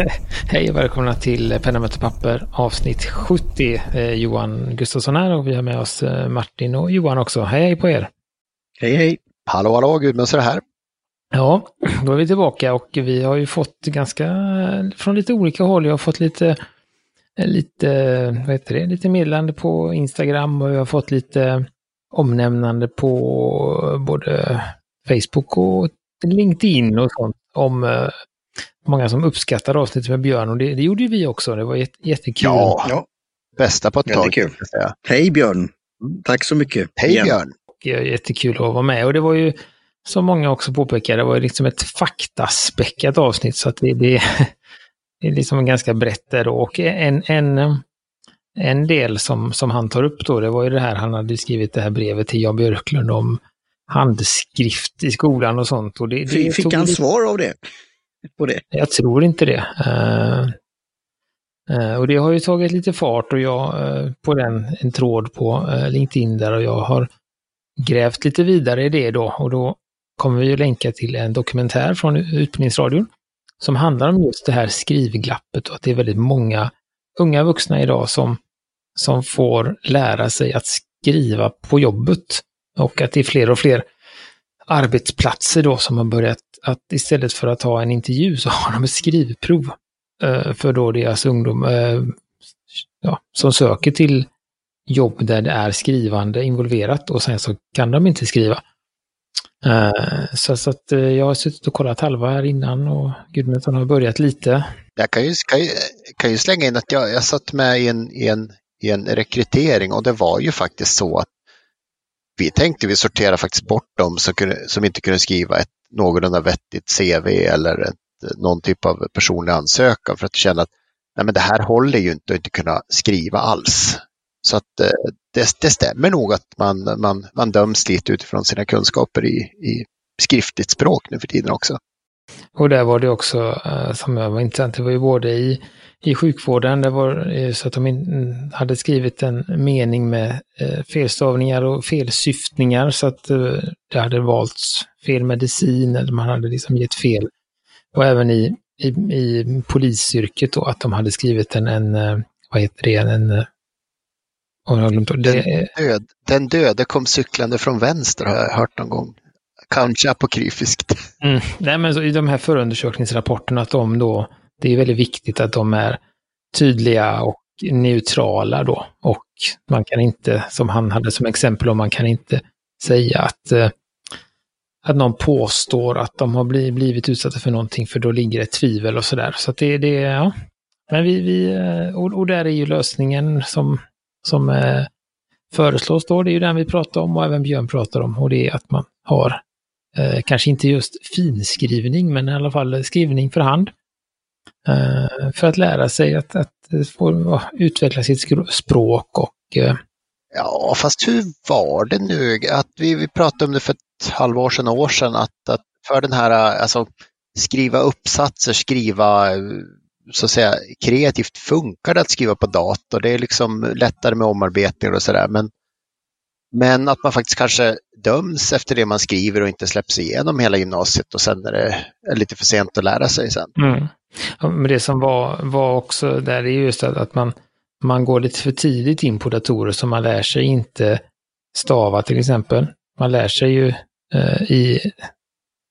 Hej och välkomna till Penna möter papper avsnitt 70. Eh, Johan Gustafsson här och vi har med oss eh, Martin och Johan också. Hej hej på er! Hej hej! Hallå hallå, Gudmundsson här. Ja, då är vi tillbaka och vi har ju fått ganska från lite olika håll. Jag har fått lite, lite, vad heter det, lite meddelande på Instagram och jag har fått lite omnämnande på både Facebook och LinkedIn och sånt om eh, många som uppskattar avsnittet med Björn och det, det gjorde ju vi också. Det var jättekul. Ja, ja. bästa på ett tag. Hej Björn! Tack så mycket. Hej igen. Björn! Jättekul att vara med och det var ju som många också påpekade, det var ju liksom ett faktaspäckat avsnitt så att det, det, det är liksom ganska brett där då. Och en, en, en del som, som han tar upp då, det var ju det här han hade skrivit det här brevet till Jan Björklund om handskrift i skolan och sånt. Och det, det Fick han svar av det? På det? Jag tror inte det. Eh, eh, och det har ju tagit lite fart och jag eh, på den, en tråd på LinkedIn där och jag har grävt lite vidare i det då och då kommer vi att länka till en dokumentär från Utbildningsradion som handlar om just det här skrivglappet och att det är väldigt många unga vuxna idag som, som får lära sig att skriva på jobbet. Och att det är fler och fler arbetsplatser då som har börjat att istället för att ha en intervju så har de ett skrivprov eh, för då deras ungdom eh, ja, som söker till jobb där det är skrivande involverat och sen så kan de inte skriva. Eh, så, så att eh, jag har suttit och kollat halva här innan och Gudmundsson har börjat lite. Jag kan ju, kan ju, kan ju slänga in att jag, jag satt med i en, i, en, i en rekrytering och det var ju faktiskt så att vi tänkte vi sorterade faktiskt bort dem som, kunde, som inte kunde skriva ett någorlunda vettigt CV eller ett, någon typ av personlig ansökan för att känna att nej men det här håller ju inte att inte kunna skriva alls. Så att eh, det, det stämmer nog att man, man, man döms lite utifrån sina kunskaper i, i skriftligt språk nu för tiden också. Och där var det också, eh, som jag var intressant, det var ju både i, i sjukvården, det var eh, så att de hade skrivit en mening med felstavningar och felsyftningar så att det hade valts fel medicin eller man hade liksom gett fel. Och även i, i, i polisyrket då, att de hade skrivit en, en vad heter det, en den, död, den döde kom cyklande från vänster har jag hört någon gång. Kanske apokryfiskt. Mm. Nej, men så i de här förundersökningsrapporterna, att de då, det är väldigt viktigt att de är tydliga och neutrala då. Och man kan inte, som han hade som exempel, och man kan inte säga att, eh, att någon påstår att de har blivit utsatta för någonting, för då ligger det tvivel och sådär. Så att det, det, ja. Men vi, vi eh, och, och där är ju lösningen som som eh, föreslås då, det är ju den vi pratar om och även Björn pratar om och det är att man har eh, kanske inte just finskrivning men i alla fall skrivning för hand. Eh, för att lära sig att, att få utveckla sitt språk och eh, Ja, fast hur var det nu? Att vi, vi pratade om det för ett halvår sedan, år sedan, att, att för den här, alltså skriva uppsatser, skriva så att säga kreativt funkar det att skriva på dator. Det är liksom lättare med omarbetningar och sådär. Men, men att man faktiskt kanske döms efter det man skriver och inte släpps igenom hela gymnasiet och sen är det lite för sent att lära sig sen. Mm. Ja, men det som var, var också där är just att man, man går lite för tidigt in på datorer så man lär sig inte stava till exempel. Man lär sig ju eh, i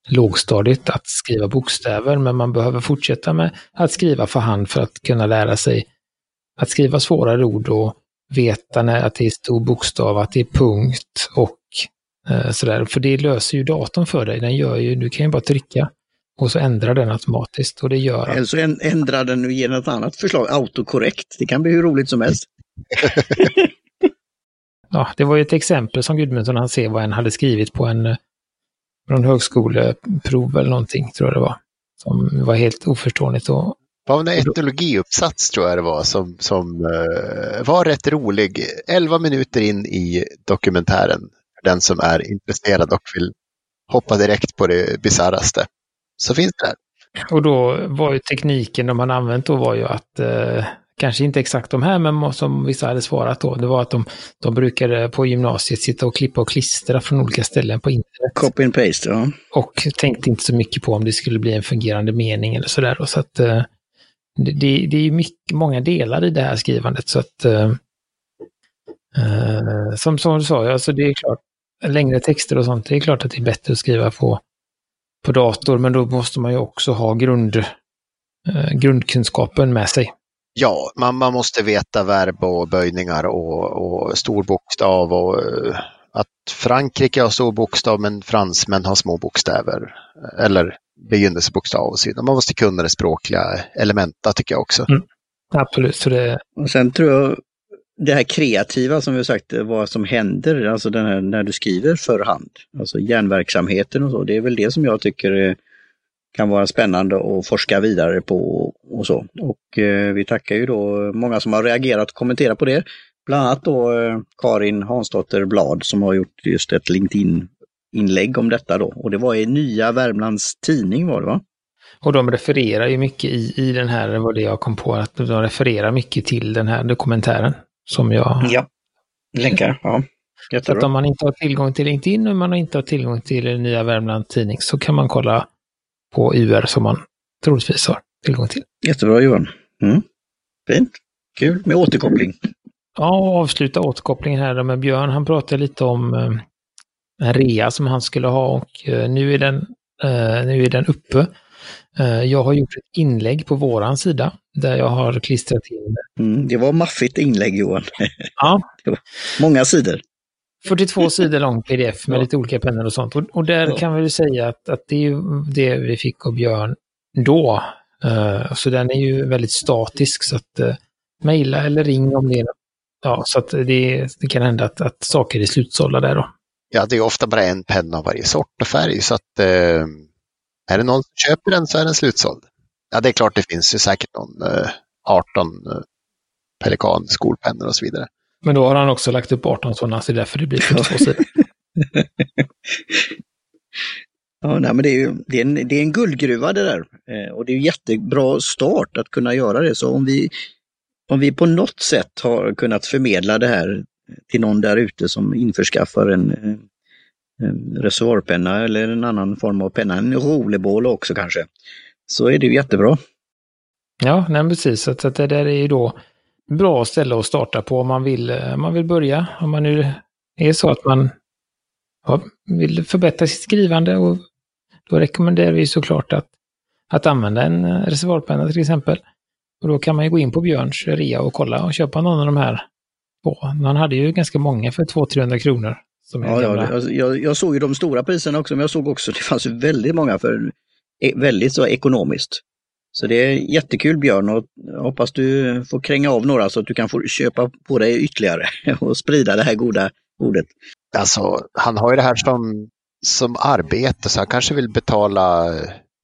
lågstadiet att skriva bokstäver, men man behöver fortsätta med att skriva för hand för att kunna lära sig att skriva svårare ord och veta när att det är stor bokstav, att det är punkt och eh, sådär. För det löser ju datorn för dig. Den gör ju, du kan ju bara trycka och så ändrar den automatiskt och det gör Eller så ändrar den och ger ett annat förslag, autokorrekt. Det kan bli hur roligt som helst. ja, det var ju ett exempel som Gudmundsson han ser vad en hade skrivit på en någon högskoleprov eller någonting, tror jag det var. Som var helt oförståeligt. Och, det var en etologiuppsats tror jag det var som, som uh, var rätt rolig. Elva minuter in i dokumentären. Den som är intresserad och vill hoppa direkt på det bisarraste. Så finns det där. Och då var ju tekniken de hade använt då var ju att uh, kanske inte exakt de här, men som vissa hade svarat då, det var att de, de brukade på gymnasiet sitta och klippa och klistra från olika ställen på internet. Copy and paste, ja. Och tänkte inte så mycket på om det skulle bli en fungerande mening eller sådär. Så att, eh, det, det, det är ju mycket, många delar i det här skrivandet så att eh, eh, som, som du sa, alltså det är klart, längre texter och sånt, det är klart att det är bättre att skriva på, på dator, men då måste man ju också ha grund, eh, grundkunskapen med sig. Ja, man, man måste veta verb och böjningar och, och stor bokstav och eh, att Frankrike har stor bokstav men fransmän har små bokstäver. Eller begynnelsebokstav och så vidare. Man måste kunna det språkliga elementa tycker jag också. Mm. Absolut. Så det... Och sen tror jag det här kreativa som vi sagt, eh, vad som händer, alltså den här, när du skriver för hand, alltså hjärnverksamheten och så, det är väl det som jag tycker eh, kan vara spännande att forska vidare på och så. Och eh, vi tackar ju då många som har reagerat och kommenterat på det. Bland annat då eh, Karin Hansdotter Blad som har gjort just ett LinkedIn-inlägg om detta då. Och det var i Nya Värmlands Tidning var det va? Och de refererar ju mycket i, i den här, det var det jag kom på, att de refererar mycket till den här dokumentären som jag... Ja, länkar. Ja. Så att om man inte har tillgång till LinkedIn och man inte har tillgång till Nya Värmland Tidning så kan man kolla på UR som man troligtvis har tillgång till. Jättebra Johan. Mm. Fint. Kul med återkoppling. Ja, och avsluta återkopplingen här med Björn. Han pratade lite om eh, en rea som han skulle ha och eh, nu, är den, eh, nu är den uppe. Eh, jag har gjort ett inlägg på våran sida där jag har klistrat in. Mm, det var maffigt inlägg Johan. Ja. många sidor. 42 sidor lång pdf med ja. lite olika pennor och sånt. Och, och där ja. kan vi säga att, att det är det vi fick av Björn då. Uh, så den är ju väldigt statisk så att uh, mejla eller ring om det Ja, så att det, det kan hända att, att saker är slutsålda där då. Ja, det är ofta bara en penna av varje sort och färg så att uh, är det någon som köper den så är den slutsåld. Ja, det är klart det finns ju säkert någon 18 Pelikan skolpennor och så vidare. Men då har han också lagt upp 18 sådana, så det är därför det blir 42 sidor. ja, nej, men det är ju det är en, det är en guldgruva det där. Eh, och det är en jättebra start att kunna göra det. Så om vi, om vi på något sätt har kunnat förmedla det här till någon där ute som införskaffar en, en reservoarpenna eller en annan form av penna, en rolebål också kanske, så är det ju jättebra. Ja, nej, precis. Så att det där är ju då bra ställe att starta på om man vill, eh, man vill börja. Om man nu är så att man ja, vill förbättra sitt skrivande. Och då rekommenderar vi såklart att, att använda en eh, reservoarpenna till exempel. Och då kan man ju gå in på Björns rea och kolla och köpa någon av de här. På. Han hade ju ganska många för 200-300 kronor. Som ja, ja jag, jag, såg ju de stora priserna också, men jag såg också att det fanns väldigt många för e, väldigt så ekonomiskt. Så det är jättekul Björn och hoppas du får kränga av några så att du kan få köpa på dig ytterligare och sprida det här goda ordet. Alltså, han har ju det här som, som arbete så han kanske vill betala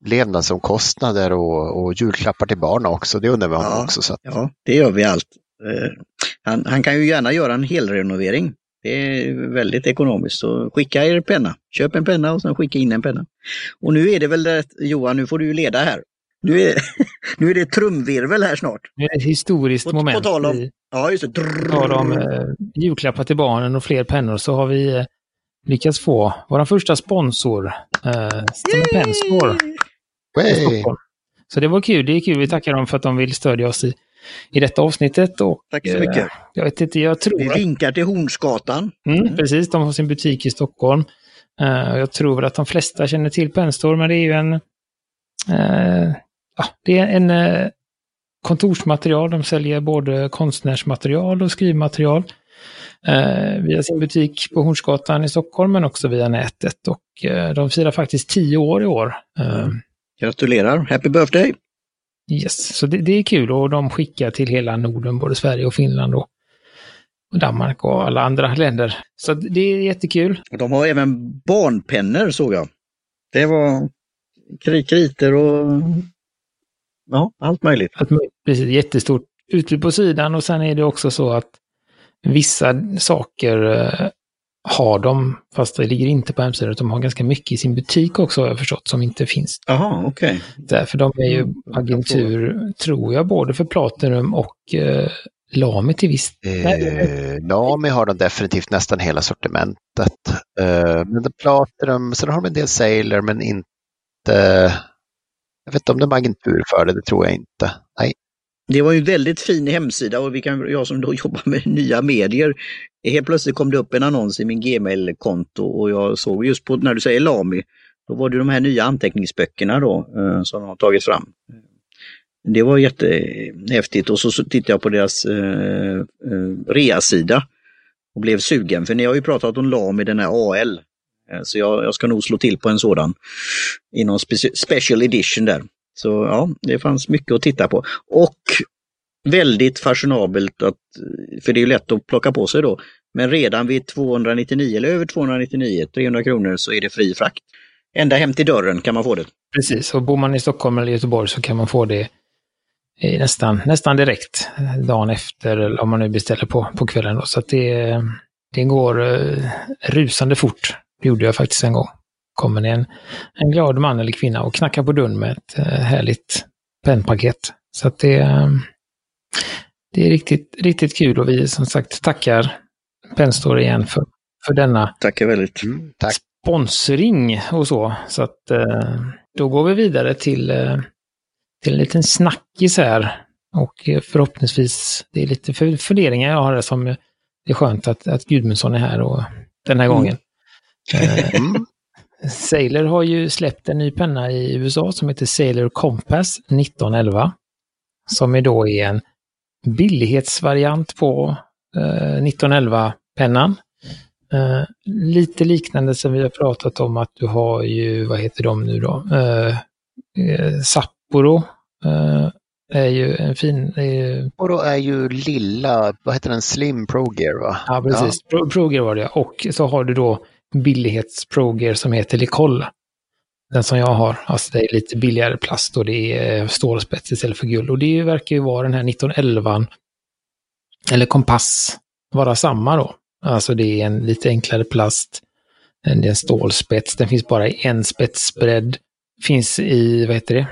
levnadsomkostnader och, och julklappar till barn också. Det undrar vi honom ja, också. Så att... Ja, det gör vi allt. Eh, han, han, kan ju gärna göra en helrenovering. Det är väldigt ekonomiskt. Så skicka er penna. Köp en penna och sen skicka in en penna. Och nu är det väl det, Johan, nu får du leda här. Nu är, nu är det trumvirvel här snart. Det är ett historiskt på, moment. På tal om, ja, just det. På tal om eh, julklappar till barnen och fler pennor så har vi eh, lyckats få vår första sponsor, eh, Penscore. Så det var kul. Det är kul. Vi tackar dem för att de vill stödja oss i, i detta avsnittet. Och, Tack så mycket. Eh, jag vet inte, jag tror... Vi vinkar till Hornsgatan. Mm. Precis, de har sin butik i Stockholm. Uh, jag tror att de flesta känner till Penstore, men det är ju en uh, ja, det är en eh, kontorsmaterial. De säljer både konstnärsmaterial och skrivmaterial eh, via sin butik på Hornsgatan i Stockholm men också via nätet. Och eh, de firar faktiskt tio år i år. Eh, Gratulerar! Happy birthday! Yes, så det, det, är kul och de skickar till hela Norden, både Sverige och Finland och, och Danmark och alla andra länder. Så det är jättekul. De har även barnpennor såg jag. Det var kriter och ja, allt möjligt. Allt möjligt. Precis, jättestort utbud på sidan och sen är det också så att vissa saker eh, har de, fast det ligger inte på hemsidan, de har ganska mycket i sin butik också har jag förstått, som inte finns. Jaha, okej. Okay. Därför de är ju mm, agentur, tror jag, både för Platinum och eh, Lami till viss eh, Lami har de definitivt nästan hela sortimentet. Eh, men Platinum, sen har de en del Sailor, men inte jag vet inte om de är agentur för det, det tror jag inte. Nej det var ju en väldigt fin hemsida och vi kan, jag som då jobbar med nya medier, helt plötsligt kom det upp en annons i min Gmail-konto och jag såg just på, när du säger Lami, då var det de här nya anteckningsböckerna då eh, som de har tagit fram. Det var jättehäftigt och så tittade jag på deras eh, eh, och blev sugen, för ni har ju pratat om Lami, den här AL. Eh, så jag, jag, ska nog slå till på en sådan i någon special edition där. Så ja, det fanns mycket att titta på. Och väldigt fashionabelt, att, för det är ju lätt att plocka på sig då, men redan vid 299 eller över 299, 300 kronor, så är det fri frakt. Ända hem till dörren kan man få det. Precis, och bor man i Stockholm eller Göteborg så kan man få det nästan, nästan direkt dagen efter, eller om man nu beställer på, på kvällen. Då. Så att det, det går eh, rusande fort. Det gjorde jag faktiskt en gång. Kommer det en, en glad man eller kvinna och knackar på dörren med ett uh, härligt pennpaket. Så att det, uh, det är riktigt, riktigt kul och vi som sagt tackar Penstore igen för, för denna Tackar väldigt. Mm, tack. sponsring och så. Så att då går vi vidare till till en liten snackis här. Och förhoppningsvis, det är lite funderingar jag har som det är skönt att, att Gudmundsson är här och den här mm. gången. Mm. Sailor har ju släppt en ny penna i USA som heter Sailor Compass 1911. Som är då är en billighetsvariant på eh, 1911-pennan. Eh, lite liknande som vi har pratat om att du har ju, vad heter de nu då? Eh, eh Sapporo Uh, är ju en fin... Är Och då är ju lilla, vad heter den, Slim Pro Gear va? Ja, precis. Ja. Pro, Pro Gear var det Och så har du då billighets som heter Licol. Den som jag har. Alltså det är lite billigare plast och det är eh, stålspets istället för guld. Och det verkar ju vara den här 1911 eller kompass vara samma då. Alltså det är en lite enklare plast. Det är en stålspets. Den finns bara i en spetsbredd. Finns i, vad heter det?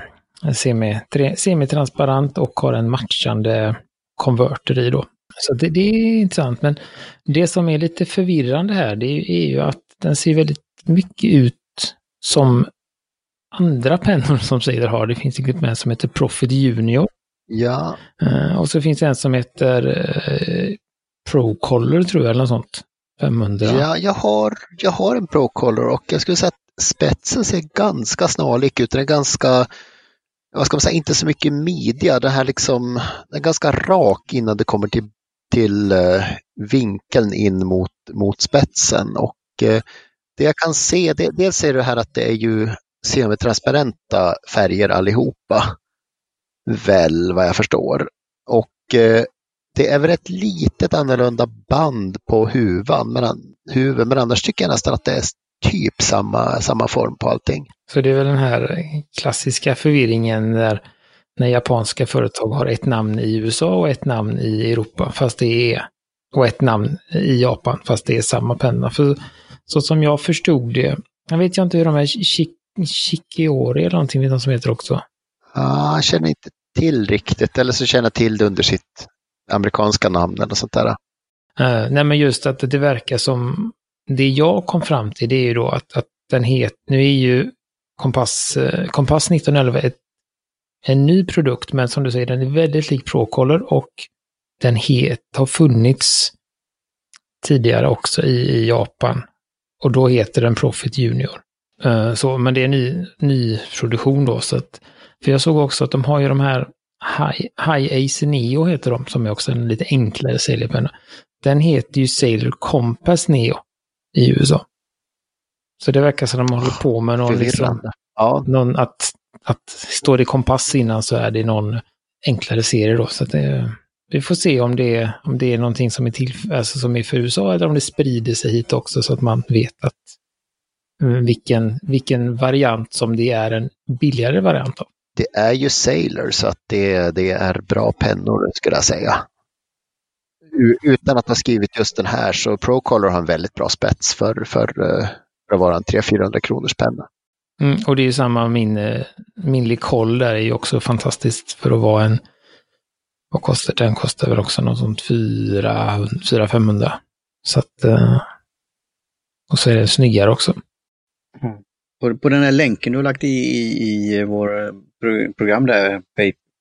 semitransparent och har en matchande konverter i då. Så det, det, är intressant, men det som är lite förvirrande här, det är ju att den ser väldigt mycket ut som andra pennor som Sailor har. Det finns inget med som heter Profit Junior. Ja. Uh, och så finns det en som heter uh, Pro Color tror jag, eller något sånt. 500. Ja, jag har, jag har en Pro Color och jag skulle säga att spetsen ser ganska snarlik ut. Den är ganska vad ska man säga, inte så mycket midja. Det här liksom, den är ganska rak innan det kommer till, till uh, vinkeln in mot, mot spetsen. Och Eh, det jag kan se, det, dels är det här att det är ju semitransparenta färger allihopa. Väl vad jag förstår. Och eh, det är väl ett litet annorlunda band på huvan, men, huvud, men annars tycker jag nästan att det är typ samma, samma form på allting. Så det är väl den här klassiska förvirringen där när japanska företag har ett namn i USA och ett namn i Europa, fast det är, och ett namn i Japan, fast det är samma penna. För så som jag förstod det, jag vet jag inte hur de här Shikiori eller någonting vet de som heter också. Ja, jag känner inte till riktigt, eller så känner jag till det under sitt amerikanska namn eller sånt där. Uh, nej, men just att det verkar som det jag kom fram till det är ju då att, att den heter, nu är ju Kompass, eh, Kompass 1911 ett, en ny produkt, men som du säger, den är väldigt lik Procolor och den het, har funnits tidigare också i, i Japan. Och då heter den Profit Junior. Uh, så, men det är ny, ny produktion då. Så att, för jag såg också att de har ju de här High, High Ace Neo heter de, som är också en lite enklare sailorpenna. Den heter ju Sailor Compass Neo i USA. Så det verkar som att de håller på med någon, liksom, ja. någon att, att står det kompass innan så är det någon enklare serie då. Så det, vi får se om det, om det är någonting som är, till, alltså som är för USA eller om det sprider sig hit också så att man vet att mm, vilken, vilken variant som det är en billigare variant av. Det är ju Sailor så att det, det är bra pennor skulle jag säga utan att ha skrivit just den här så Procolor har en väldigt bra spets för, för, eh, för att vara en 300-400 kronors penna. Mm, och det är ju samma, min, eh, min Licol där är ju också fantastiskt för att vara en, vad kostar den? kostar väl också något sånt 400-500. Så att, eh, och så är det snyggare också. Mm. På, på den här länken du har lagt i, i, i vår program där,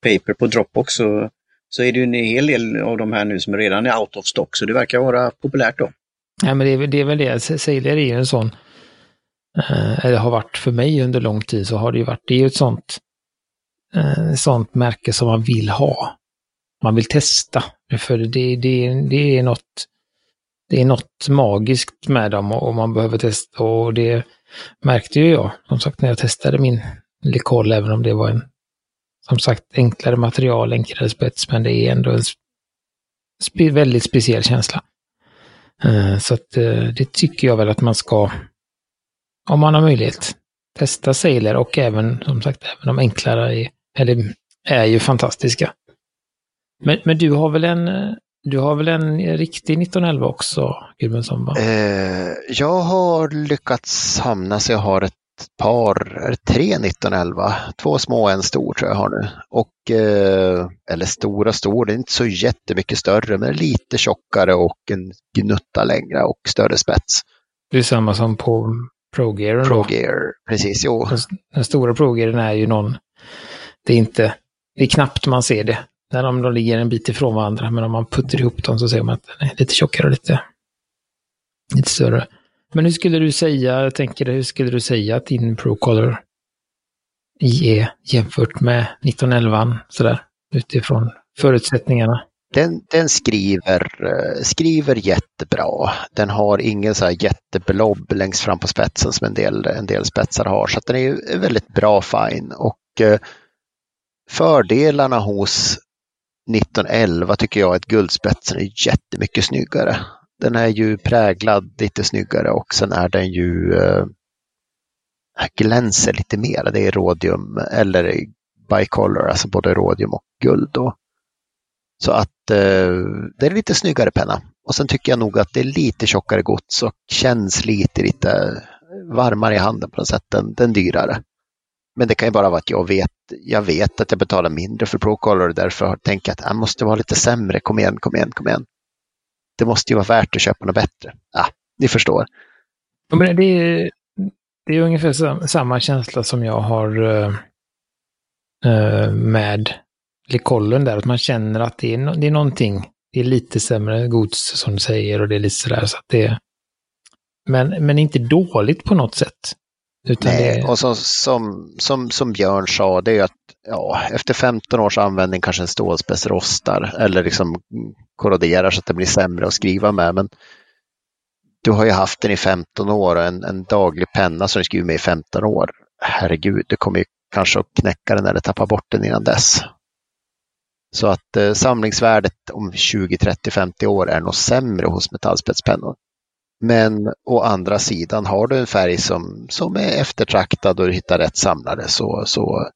Paper på Dropbox, så så är det ju en hel del av de här nu som redan är out of stock, så det verkar vara populärt då. Ja, men det är, det är väl det. Sailor är ju en sån, eh, eller har varit för mig under lång tid, så har det ju varit, det är ju ett sånt, eh, sånt märke som man vill ha. Man vill testa, för det, det, det är något, det är något magiskt med dem och man behöver testa och det märkte ju jag, som sagt, när jag testade min Likol, även om det var en, som sagt, enklare material, enklare spets, men det är ändå en spe, väldigt speciell känsla. Eh, så att eh, det tycker jag väl att man ska, om man har möjlighet, testa Sailor och även, som sagt, även de enklare är, eller, är ju fantastiska. Men, men du har väl en, du har väl en riktig 1911 också, Gudmundsson? Eh, jag har lyckats hamna så jag har ett par, tre 1911, två små och en stor tror jag har nu. Och, eh, eller stora stor, det är inte så jättemycket större men lite tjockare och en gnutta längre och större spets. Det är samma som på ProGear. ProGear, precis. Jo. Den, den stora ProGearen är ju någon, det är inte, det är knappt man ser det när de, de ligger en bit ifrån varandra, men om man puttar ihop dem så ser man att den är lite tjockare och lite, lite större. Men hur skulle du säga, jag tänker hur skulle du säga att din Procolor är jämfört med 1911 sådär utifrån förutsättningarna? Den, den skriver, eh, skriver jättebra. Den har ingen så här jätteblob längst fram på spetsen som en del, en del spetsar har. Så den är väldigt bra fine. Och eh, fördelarna hos 1911 tycker jag att guldspetsen är jättemycket snyggare. Den är ju präglad lite snyggare och sen är den ju eh, glänser lite mer. Det är rådium eller bicolor, alltså både rådium och guld. Då. Så att eh, det är lite snyggare penna. Och sen tycker jag nog att det är lite tjockare gods och känns lite, lite varmare i handen på något sätt. än den dyrare. Men det kan ju bara vara att jag vet, jag vet att jag betalar mindre för Procolor och därför tänker jag att jag måste vara lite sämre. Kom igen, kom igen, kom igen. Det måste ju vara värt att köpa något bättre. Ja, ni förstår. Men det, är, det är ungefär samma känsla som jag har uh, med Likollen där, att man känner att det är, det är någonting. Det är lite sämre gods som du säger och det är lite sådär så att det men, men inte dåligt på något sätt. Utan Nej, det... och så, som, som, som Björn sa, det är att ja, efter 15 års användning kanske en stålspets rostar eller liksom korroderar så att det blir sämre att skriva med. Men du har ju haft den i 15 år och en, en daglig penna som du skriver med i 15 år. Herregud, du kommer ju kanske att knäcka den eller tappa bort den innan dess. Så att eh, samlingsvärdet om 20, 30, 50 år är nog sämre hos metallspetspennor. Men å andra sidan, har du en färg som, som är eftertraktad och du hittar rätt samlare så, så,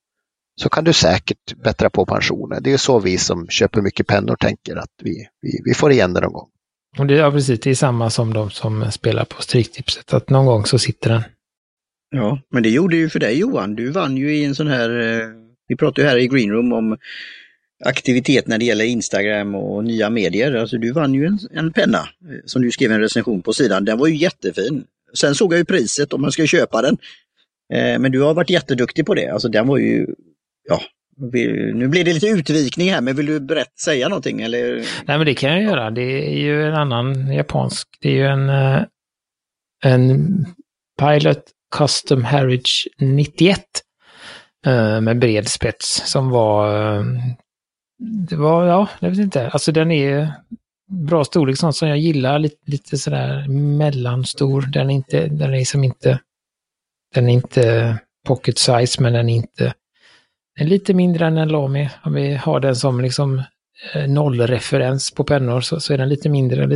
så kan du säkert bättra på pensionen. Det är så vi som köper mycket pennor tänker att vi, vi, vi får igen det någon gång. Och det, ja, precis. Det är samma som de som spelar på Stryktipset, att någon gång så sitter den. Ja, men det gjorde ju för dig Johan. Du vann ju i en sån här, eh, vi pratade ju här i Greenroom om aktivitet när det gäller Instagram och nya medier. Alltså du vann ju en, en penna eh, som du skrev en recension på sidan. Den var ju jättefin. Sen såg jag ju priset om man ska köpa den. Eh, men du har varit jätteduktig på det. Alltså den var ju, ja, nu blir det lite utvikning här, men vill du berätta, säga någonting? Eller? Nej, men det kan jag göra. Det är ju en annan japansk, det är ju en, eh, en Pilot Custom Heritage 91 eh, med bred spets som var det var, ja, jag vet inte. Alltså den är bra storlek, sånt som jag gillar. Lite, lite sådär mellanstor. Den är inte, den är som inte, den är inte pocket size, men den är inte, den är lite mindre än en Lamy. Om vi har den som liksom eh, nollreferens på pennor så, så är den lite mindre.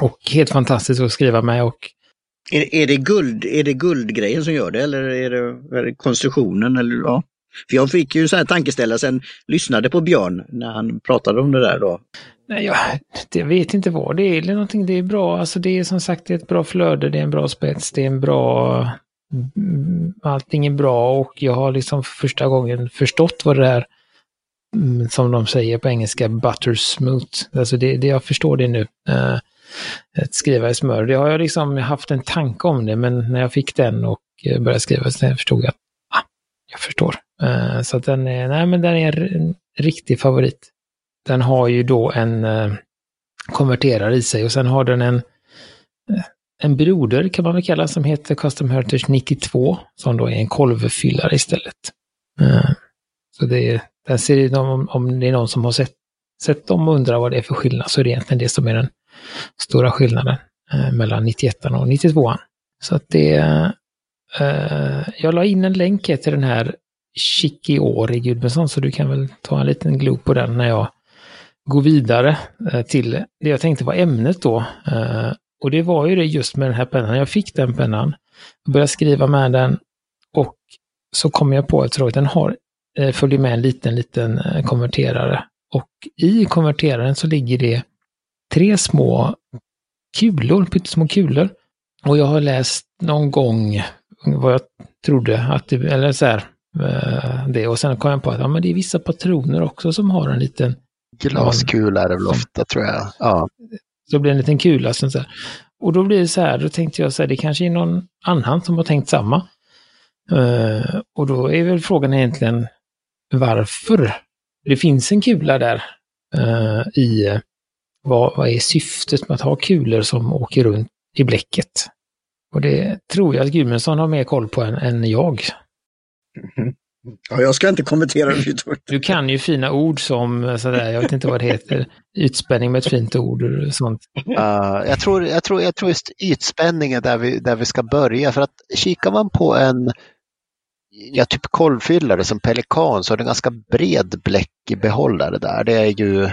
Och helt fantastisk att skriva med och är, är, det guld, är det guldgrejen som gör det eller är det, är det konstruktionen? Eller, ja? För jag fick ju så här tankeställare sen, lyssnade på Björn när han pratade om det där då. Nej, jag, jag vet inte vad det är eller någonting. Det är bra, alltså det är som sagt ett bra flöde, det är en bra spets, det är en bra... Mm, allting är bra och jag har liksom för första gången förstått vad det är mm, som de säger på engelska, butter smooth. Alltså det, det jag förstår det nu. Uh, att skriva i smör. Det har jag liksom haft en tanke om det, men när jag fick den och eh, började skriva så förstod jag att jag förstår. Eh, så att den är, nej men den är en riktig favorit. den har ju då en eh, konverterare i sig och sen har den en, eh, en broder kan man väl kalla som heter Custom Heritage 92 som då är en kolvfyllare istället. Så det är, den ser, om, om det är någon som har sett, sett dem och undrar vad det är för skillnad så är det egentligen det som är den stora skillnaden mellan 91 och 92. Så att det, Uh, jag la in en länk till den här Chikiori Gudmundsson så du kan väl ta en liten glo på den när jag går vidare uh, till det jag tänkte var ämnet då. Uh, och det var ju det just med den här pennan. Jag fick den pennan, började skriva med den och så kom jag på att den har, följer med en liten, liten konverterare. Och i konverteraren så ligger det tre små kulor, pyttesmå kulor. Och jag har läst någon gång vad jag trodde att det, eller så här, det. Och sen kom jag på att ja, men det är vissa patroner också som har en liten Glaskula är det väl ofta tror jag. Ja. Så blir det en liten kula. Så här. Och då blir det så här, då tänkte jag så här, det kanske är någon annan som har tänkt samma. Uh, och då är väl frågan egentligen varför det finns en kula där uh, i vad, vad är syftet med att ha kulor som åker runt i bläcket? Och det tror jag att Gudmundsson har mer koll på än, än jag. Mm. Ja, jag ska inte kommentera det. Du kan ju fina ord som, sådär, jag vet inte vad det heter, ytspänning med ett fint ord och sånt. Uh, jag, tror, jag, tror, jag tror just ytspänning är där vi, där vi ska börja. För att kikar man på en ja, typ kolvfyllare som Pelikan så är det en ganska bred bläckbehållare där. Det är ju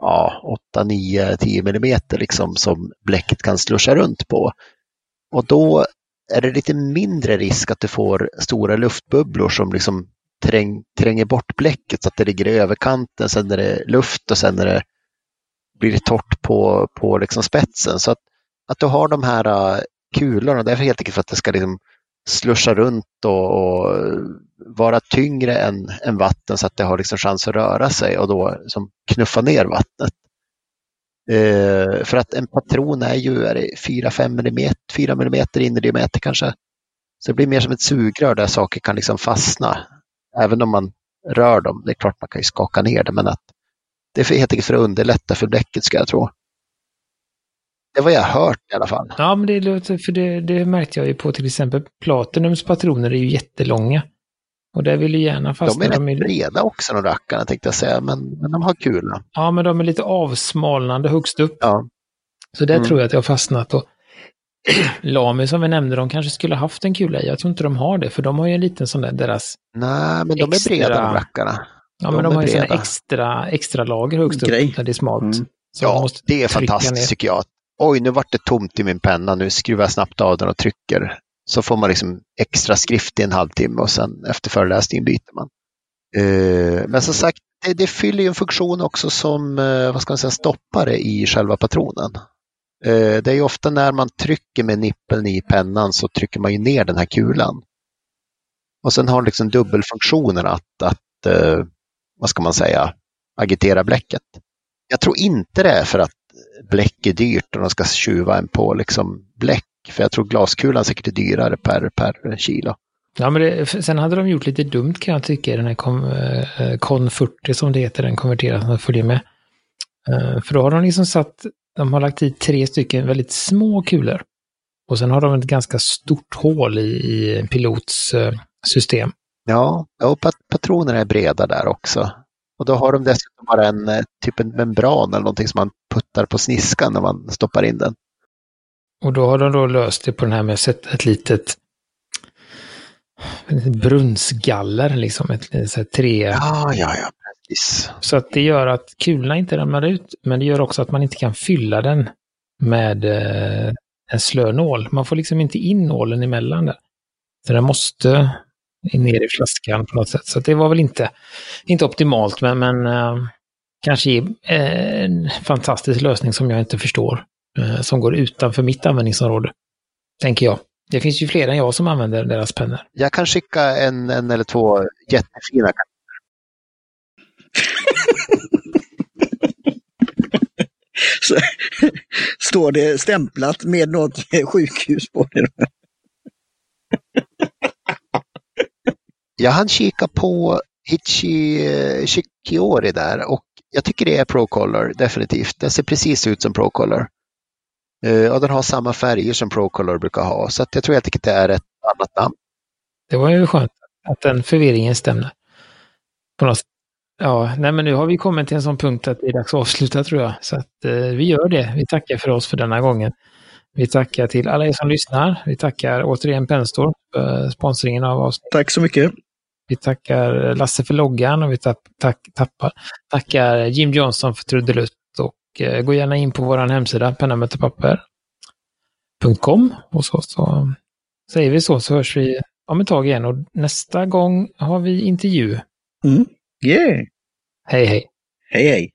ja, 8, 9, 10 millimeter liksom som bläcket kan slusha runt på. Och då är det lite mindre risk att du får stora luftbubblor som liksom träng, tränger bort bläcket så att det ligger i överkanten, sen är det luft och sen är det, blir det torrt på, på liksom spetsen. Så att, att du har de här uh, kulorna, det är helt enkelt för att det ska liksom slusha runt och, och, vara tyngre än, än vatten så att det har liksom chans att röra sig och då liksom knuffa ner vattnet. Eh, för att en patron är ju 4-5 mm, 4 mm innerdiameter kanske. Så det blir mer som ett sugrör där saker kan liksom fastna även om man rör dem. Det är klart man kan ju skaka ner det, men att det är helt enkelt för att underlätta för bläcket ska jag tro. Det var jag hört i alla fall. Ja, men det låter, för det, det märkte jag ju på till exempel Platinums patroner är ju jättelånga. Och där vill ju gärna fastna. De är rätt de är... breda också de rackarna tänkte jag säga, men, men de har kul. Ja, men de är lite avsmalnande högst upp. Ja. Så där mm. tror jag att jag har fastnat. Och Lami som vi nämnde, de kanske skulle haft en kula i. Jag tror inte de har det, för de har ju en liten sån där, deras... Nej, men de extra... är breda de rackarna. Ja, de men de har ju såna extra, extra lager högst upp Grej. där det är smalt. Mm. Ja, det är fantastiskt ner. tycker jag. Oj, nu vart det tomt i min penna, nu skruvar jag snabbt av den och trycker. Så får man liksom extra skrift i en halvtimme och sen efter föreläsningen byter man. Eh, men som sagt, det, det fyller ju en funktion också som eh, vad ska man säga, stoppare i själva patronen. Eh, det är ju ofta när man trycker med nippeln i pennan så trycker man ju ner den här kulan. Och sen har liksom dubbelfunktionen att, att vad ska man säga, agitera bläcket. Jag tror inte det är för att bläck är dyrt och de ska tjuva en på liksom bläck. För jag tror glaskulan säkert är dyrare per, per kilo. Ja, men det, sen hade de gjort lite dumt kan jag tycka, den här eh, 40 som det heter, den konverteraren som följer med. För då har de liksom satt de har lagt i tre stycken väldigt små kulor. Och sen har de ett ganska stort hål i, i pilots eh, system. Ja, och pat patronerna är breda där också. Och då har de dessutom bara en eh, typ en membran eller någonting som man puttar på sniskan när man stoppar in den. Och då har de då löst det på den här med att sätta ett litet brunnsgaller, liksom ett, ett tre... Ja, ja, ja, Precis. Så att det gör att kulorna inte ramlar ut, men det gör också att man inte kan fylla den med eh, en slö nål. Man får liksom inte in nålen emellan där. Så den måste ner i flaskan på något sätt. Så det var väl inte, inte optimalt, men, men eh, kanske eh, en fantastisk lösning som jag inte förstår. Eh, som går utanför mitt användningsområde, tänker jag. Det finns ju fler än jag som använder deras pennor. Jag kan skicka en, en eller två jättefina Så, står det stämplat med något sjukhus på det. Jag hann kika på Hichi Shikiori där och jag tycker det är Procolor, definitivt. Den ser precis ut som Procolor. Uh, och den har samma färger som Procolor brukar ha, så att jag tror helt enkelt det är ett annat namn. Det var ju skönt att den förvirringen stämde. På något Ja, nej men nu har vi kommit till en sån punkt att det är dags att avsluta tror jag. Så att eh, vi gör det. Vi tackar för oss för denna gången. Vi tackar till alla er som lyssnar. Vi tackar återigen Penstor för sponsringen av avsnittet. Tack så mycket. Vi tackar Lasse för loggan och vi tack, tack, tappar, tackar Jim Johnson för trudelutt. Och eh, gå gärna in på vår hemsida pennamötepapper.com och så, så säger vi så så hörs vi om ett tag igen och nästa gång har vi intervju. Mm. Yeah. Hej hej. Hej hej.